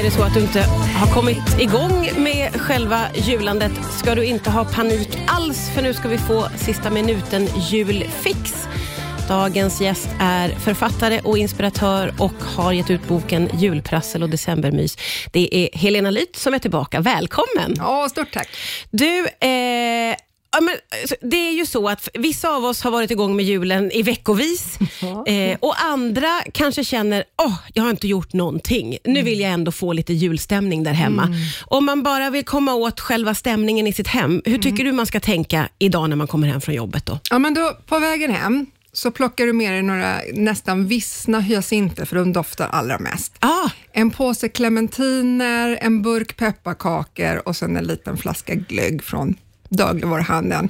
Är det så att du inte har kommit igång med själva julandet ska du inte ha panik alls för nu ska vi få sista minuten julfix. Dagens gäst är författare och inspiratör och har gett ut boken Julprassel och decembermys. Det är Helena Lyth som är tillbaka. Välkommen! Ja, stort tack. Du, eh, Ja, men, det är ju så att vissa av oss har varit igång med julen i veckovis eh, och andra kanske känner, åh, jag har inte gjort någonting. Nu vill jag ändå få lite julstämning där hemma. Mm. Om man bara vill komma åt själva stämningen i sitt hem, hur tycker du man ska tänka idag när man kommer hem från jobbet? då? Ja, men då, på vägen hem så plockar du med dig några nästan vissna hyacinter, för de doftar allra mest. Ah, En påse clementiner, en burk pepparkakor och sen en liten flaska glögg från dagligvaruhandeln.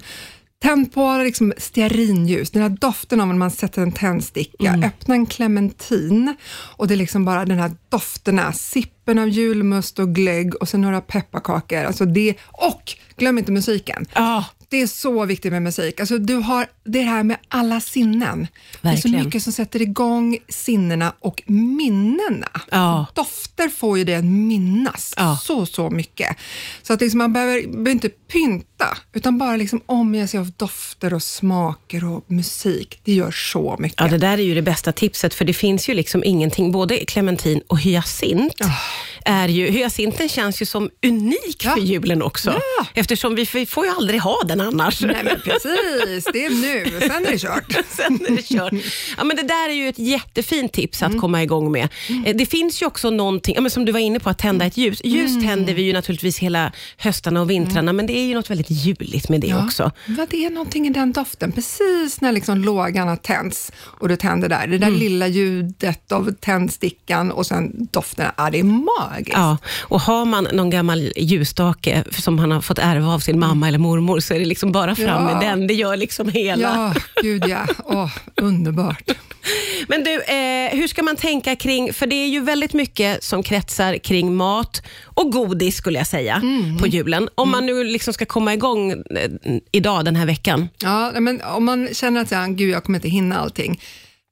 Tänd på liksom stearinljus, den här doften av när man sätter en tändsticka. Öppna en clementin och det är liksom bara den här dofterna, sippen av julmust och glögg och sen några pepparkakor. Alltså det, och glöm inte musiken. ah, Det är så viktigt med musik. Alltså, du har det här med alla sinnen. Det är Verkligen. så mycket som sätter igång sinnena och minnena. Ja. Dofter får ju det att minnas Ja. så, så mycket. Så att liksom man behöver, behöver inte pynta, utan bara liksom omge sig av dofter och smaker och musik. Det gör så mycket. ja, det där är ju det bästa tipset för det finns ju liksom ingenting, både clementin och hyacint. Är ju, hyacinten känns ju som unik Ja. för julen också, Ja. eftersom vi, får ju aldrig ha den annars. Nej men precis, det är nu, sen är det kört. Sen är det kört. Ja, men det där är ju ett jättefint tips att komma igång med. Eh, Det finns ju också någonting, ja, men som du var inne på, att tända ett ljus. Ljus tänder vi ju naturligtvis hela höstarna och vintrarna, men det är ju något väldigt juligt med det också. Vad det är någonting i den doften, precis när liksom lågan har tänts och du tänder där. Det där Mm. lilla ljudet av tändstickan och sen doften, ja, det är magiskt. Ja, och har man någon gammal ljusstake som han har fått ärva av sin mamma eller mormor, så är det liksom bara fram Ja. med den. Det gör liksom hela. Ja, gud ja. Åh, underbart. Men du, eh, hur ska man tänka kring, för det är ju väldigt mycket som kretsar kring mat och godis skulle jag säga Mm. på julen. Om man nu liksom ska komma igång eh, idag den här veckan. Ja, men om man känner att här, gud, jag kommer inte hinna allting,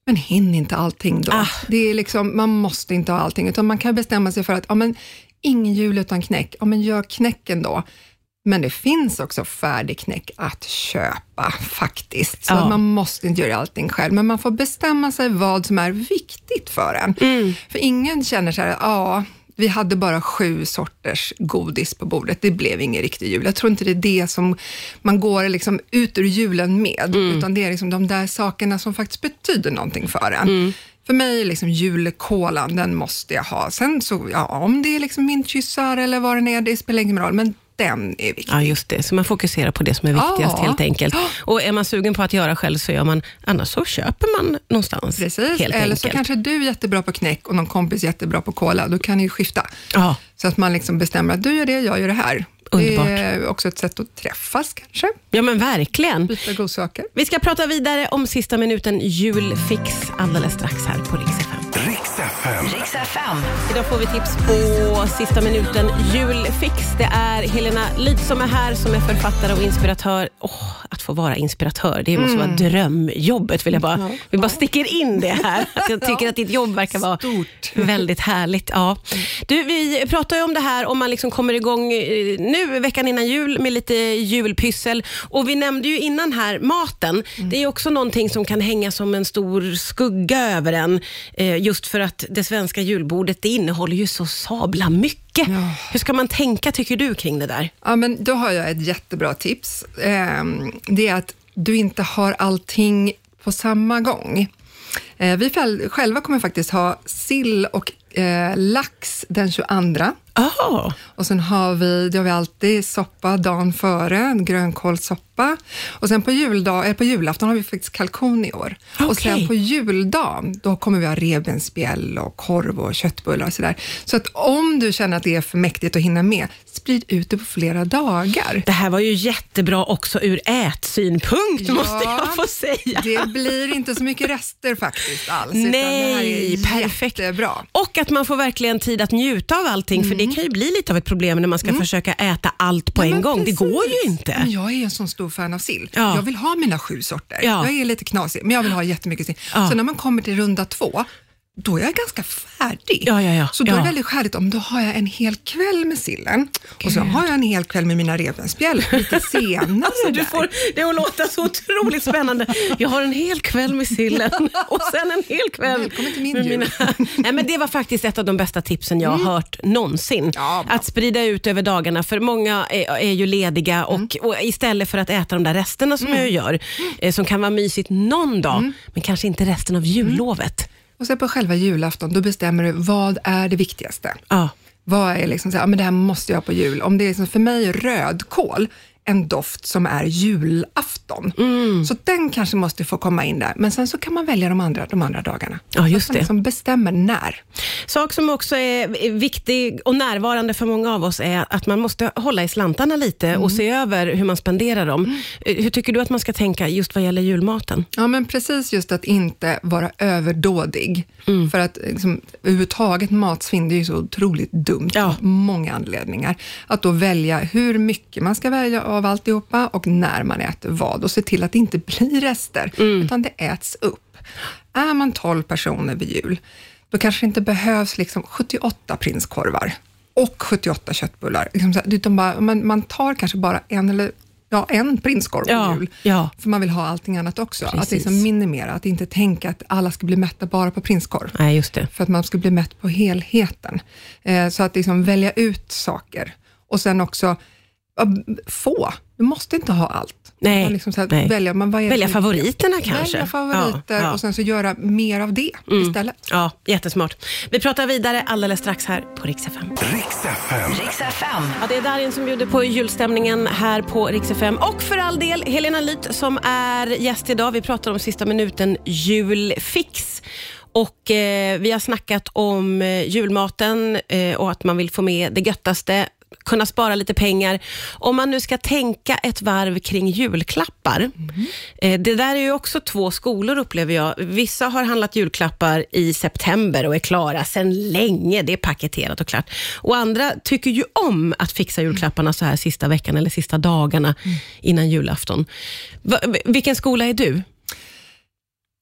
men hinn inte allting då. Ah. Det är liksom, man måste inte ha allting, utan man kan bestämma sig för att ja, men, ingen jul utan knäck. Ja, men gör knäcken då. Men det finns också färdig knäck att köpa faktiskt, så Ja. man måste inte göra allting själv, men man får bestämma sig vad som är viktigt för en. Mm. För ingen känner så här, ja, vi hade bara sju sorters godis på bordet, det blev ingen riktig jul. Jag tror inte det är det som man går liksom ut ur julen med, Mm. utan det är liksom de där sakerna som faktiskt betyder någonting för en. Mm. För mig är liksom julkolan, den måste jag ha. Sen så, ja, om det är liksom mintkyssar eller vad det är, det spelar ingen roll, men den är viktig. Ja, just det. Så man fokuserar på det som är viktigast Ja. helt enkelt. Och är man sugen på att göra själv så gör man, annars så köper man någonstans. Precis, eller enkelt. så kanske du är jättebra på knäck och någon kompis jättebra på kola, då kan ni ju skifta. Ja, Så att man liksom bestämmer att du gör det, jag gör det här. Underbart. Det är också ett sätt att träffas kanske, ja, men verkligen. byta godsaker. Vi ska prata vidare om sista minuten julfix alldeles strax här på Rix FM. Riks FM. Idag får vi tips på sista minuten julfix. Det är Helena Lyth som är här, som är författare och inspiratör. Åh, att få vara inspiratör, det måste vara drömjobbet. Vill jag bara, vi bara sticker in det här. Att jag tycker att ditt jobb verkar vara Stort. väldigt härligt. Ja. Du, vi pratar ju om det här om man liksom kommer igång eh, nu, veckan innan jul, med lite julpyssel. Och vi nämnde ju innan här maten. Det är också någonting som kan hänga som en stor skugga över en. Eh, just för att det svenska julbordet, det innehåller ju så sabla mycket. Ja. Hur ska man tänka, tycker du, kring det där? Ja, men då har jag ett jättebra tips. Ehm, Det är att du inte har allting på samma gång. Eh, Vi själva kommer faktiskt ha sill och eh, lax den 22. Ah, Och sen har vi, det har vi alltid soppa dagen före, grönkålssoppa. Och sen på, juldag, eller på julafton har vi faktiskt kalkon i år. Och Okej. sen på juldagen, då kommer vi ha revbensspjäll och korv och köttbullar och sådär. Så att om du känner att det är för mäktigt att hinna med, sprid ut det på flera dagar. det här var ju jättebra också ur ätsynpunkt, Ja. måste jag få säga. Det blir inte så mycket rester faktiskt alls. utan det här Nej, är perfekt. Jättebra. Och att man får verkligen tid att njuta av allting, för det kan ju bli lite av ett problem när man ska försöka äta allt på Mm. Ja, en gång. Det precis. går ju inte. Men jag är en sån stor fan av sill. Ja. Jag vill ha mina sju sorter. Ja. Jag är lite knasig, men jag vill ha jättemycket sill. Så när man kommer till runda två, då är jag ganska färdig. Ja, ja, ja. Så då är det väldigt skäligt om då har jag en hel kväll med sillen och så har jag en hel kväll med mina revbensspjäll lite senare. Alltså, du får det att låta så otroligt spännande. Jag har en hel kväll med sillen och sen en hel kväll Välkommen till min med jul. Nej, men Det var faktiskt ett av de bästa tipsen jag har hört någonsin. Mm. Att sprida ut över dagarna, för många är, är ju lediga och, Mm. och istället för att äta de där resterna som jag gör, eh, som kan vara mysigt någon dag, Mm. men kanske inte resten av jullovet. Och sen på själva julafton, då bestämmer du vad är det viktigaste. Ja. Vad är liksom så här, ja, men det här måste jag ha på jul. Om det är liksom, för mig rödkål en doft som är julafton. Mm. Så den kanske måste få komma in där. Men sen så kan man välja de andra, de andra dagarna. Ja, just det. liksom bestämmer när. Sak som också är viktig och närvarande för många av oss är att man måste hålla i slantarna lite och se över hur man spenderar dem. Eh, Hur tycker du att man ska tänka just vad gäller julmaten? Ja, men precis just att inte vara överdådig. Mm. För att liksom, överhuvudtaget matsvinn, det är ju så otroligt dumt Ja. av många anledningar. Att då välja hur mycket man ska välja av alltihopa och när man äter vad och se till att det inte blir rester, Mm. utan det äts upp. Är man 12 personer vid jul, då kanske det inte behövs liksom 78 prinskorvar och 78 köttbullar. Liksom utan man, man tar kanske bara en eller ja, en prinskorv på Ja, jul. ja. För man vill ha allting annat också. Att Precis. liksom minimera, att inte tänka att alla ska bli mätta bara på prinskorv. Nej, just det. För att man ska bli mätt på helheten. Eh, så att liksom välja ut saker. Och sen också få. Du måste inte ha allt. Nej, Utan Liksom så här, nej. Välja, men vad är det Välja favoriterna kanske. Välja favoriter Ja, ja. och sen så göra mer av det istället. Ja, jättesmart. Vi pratar vidare alldeles strax här på Rix FM. Riks FM. Riks FM. Ja, det är Darin som bjuder på julstämningen här på Rix FM. Och för all del, Helena Lyth som är gäst idag. Vi pratar om sista minuten julfix. Och eh, Vi har snackat om eh, julmaten eh, och att man vill få med det göttaste kunna spara lite pengar. Om man nu ska tänka ett varv kring julklappar. Eh, det där är ju också två skolor upplever jag. Vissa har handlat julklappar i september och är klara sedan länge. Det är paketerat och klart. Och andra tycker ju om att fixa julklapparna så här sista veckan eller sista dagarna innan julafton. Vilken skola är du?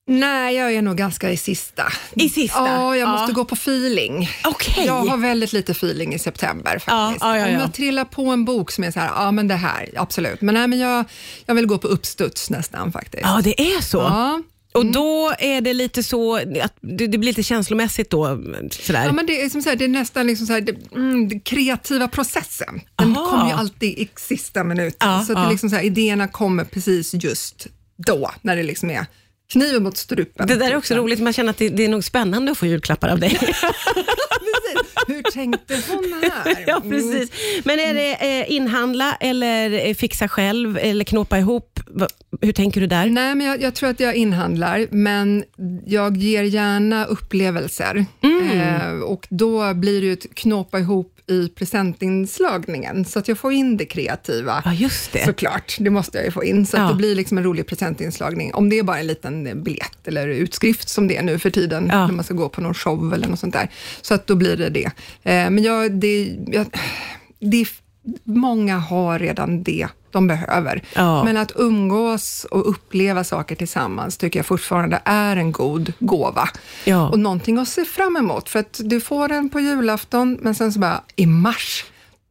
Nej, jag är nog ganska i sista. I sista? Ja, jag Ja. måste gå på feeling. Okej. Jag har väldigt lite feeling i september faktiskt. Ja, ja, ja, Om ja. jag trillar på en bok som är så här, ja men det här, absolut. Men nej, men jag, jag vill gå på uppstuds nästan faktiskt. Ja, det är så. Ja. Och då är det lite så, att det, blir lite känslomässigt då. Sådär. Ja, men det, är som så här, det är nästan liksom så här, det, mm, den kreativa processen. Den kommer ju alltid i sista minuten. Ja, så att ja. det liksom så här, idéerna kommer precis just då, när det liksom är kniven mot strupen. det där är också roligt, man känner att det, det är nog spännande att få julklappar av dig. Precis. Hur tänkte hon här? ja, precis. Men är det eh, inhandla eller eh, fixa själv eller knåpa ihop? Hur tänker du där? Nej, men jag, jag tror att jag inhandlar, men jag ger gärna upplevelser. Mm. Eh, och då blir det ju ett knåpa ihop i presentinslagningen, så att jag får in det kreativa. Ja, just det. Såklart, det måste jag ju få in, så att Ja. det blir liksom en rolig presentinslagning. Om det är bara en liten biljett eller utskrift som det är nu för tiden, Ja. när man ska gå på någon show eller något sånt där. Så att då blir det det. Eh, men jag, det, jag, det många har redan det de behöver. Ja. Men att umgås och uppleva saker tillsammans tycker jag fortfarande är en god gåva. Ja. Och någonting att se fram emot, för att du får den på julafton, men sen så bara i mars,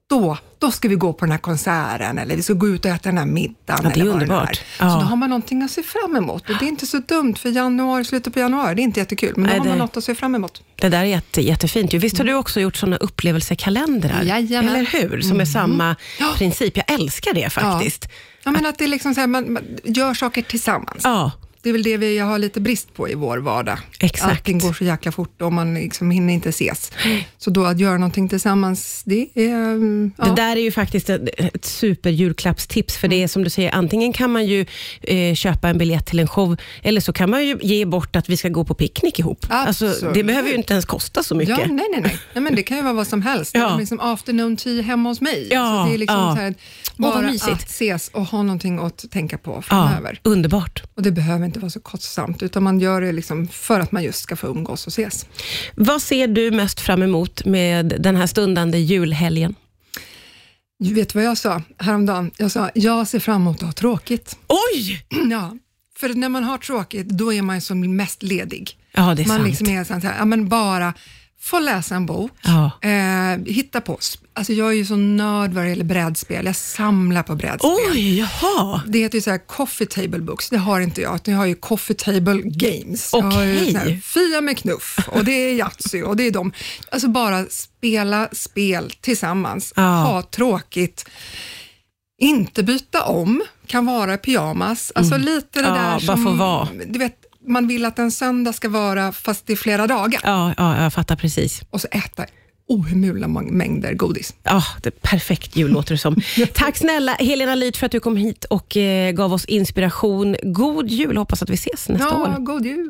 då, då ska vi gå på den här konserten eller vi ska gå ut och äta den här middagen. Ja, det är underbart. Ja. Så då har man någonting att se fram emot. Och det är inte så dumt, för januari, slutet på januari, det är inte jättekul, men då Nej, har man något att se fram emot. Det där är jätte, jättefint. Visst har du också gjort såna upplevelsekalendrar? Jajamän. Eller hur? Som är samma Ja. princip. Jag älskar det faktiskt. Ja, men att det är liksom så här, man, man gör saker tillsammans. Ja, Det är väl det vi har lite brist på i vår vardag. Exakt. Allting går så jäkla fort och man liksom hinner inte ses. Så då att göra någonting tillsammans, det är... mm, Ja. Det där är ju faktiskt ett, ett superjulklappstips, för det är som du säger, antingen kan man ju eh, köpa en biljett till en show, eller så kan man ju ge bort att vi ska gå på picknick ihop. Alltså, det behöver ju inte ens kosta så mycket. Ja, nej, nej, nej, nej. men Det kan ju vara vad som helst. Ja. Liksom afternoon tea hemma hos mig. Ja, så det är liksom ja. så här, bara mysigt. att ses och ha någonting att tänka på Ja, framöver. underbart. Och det behöver inte vara så kostsamt, utan man gör det liksom för att man just ska få umgås och ses. Vad ser du mest fram emot med den här stundande julhelgen? Vet du vad jag sa häromdagen? Jag sa, jag ser fram emot att ha tråkigt. Oj! Ja, för när man har tråkigt, då är man som mest ledig. Ja, det är Man sant. liksom är så här, ja, men bara få läsa en bok, Ja. eh, hitta på. Alltså jag är ju så nörd vad det gäller brädspel. Jag samlar på brädspel. Oj, jaha. Det heter ju så här coffee table books, det har inte jag, utan jag har ju coffee table games. Okej. här Fia med knuff och det är Yatzy och det är de. Alltså bara spela spel tillsammans, Ja. ha tråkigt, inte byta om, kan vara pyjamas. Alltså lite det Mm. Ja, där bara som, få vara. du vet, man vill att en söndag ska vara fast det är flera dagar Ja, ja, jag fattar precis. och så äta ohemula mängder godis. Ja, det är perfekt jul låter det som. Tack snälla Helena Lyth för att du kom hit och eh, gav oss inspiration. God jul, hoppas att vi ses nästa Ja, år. god jul!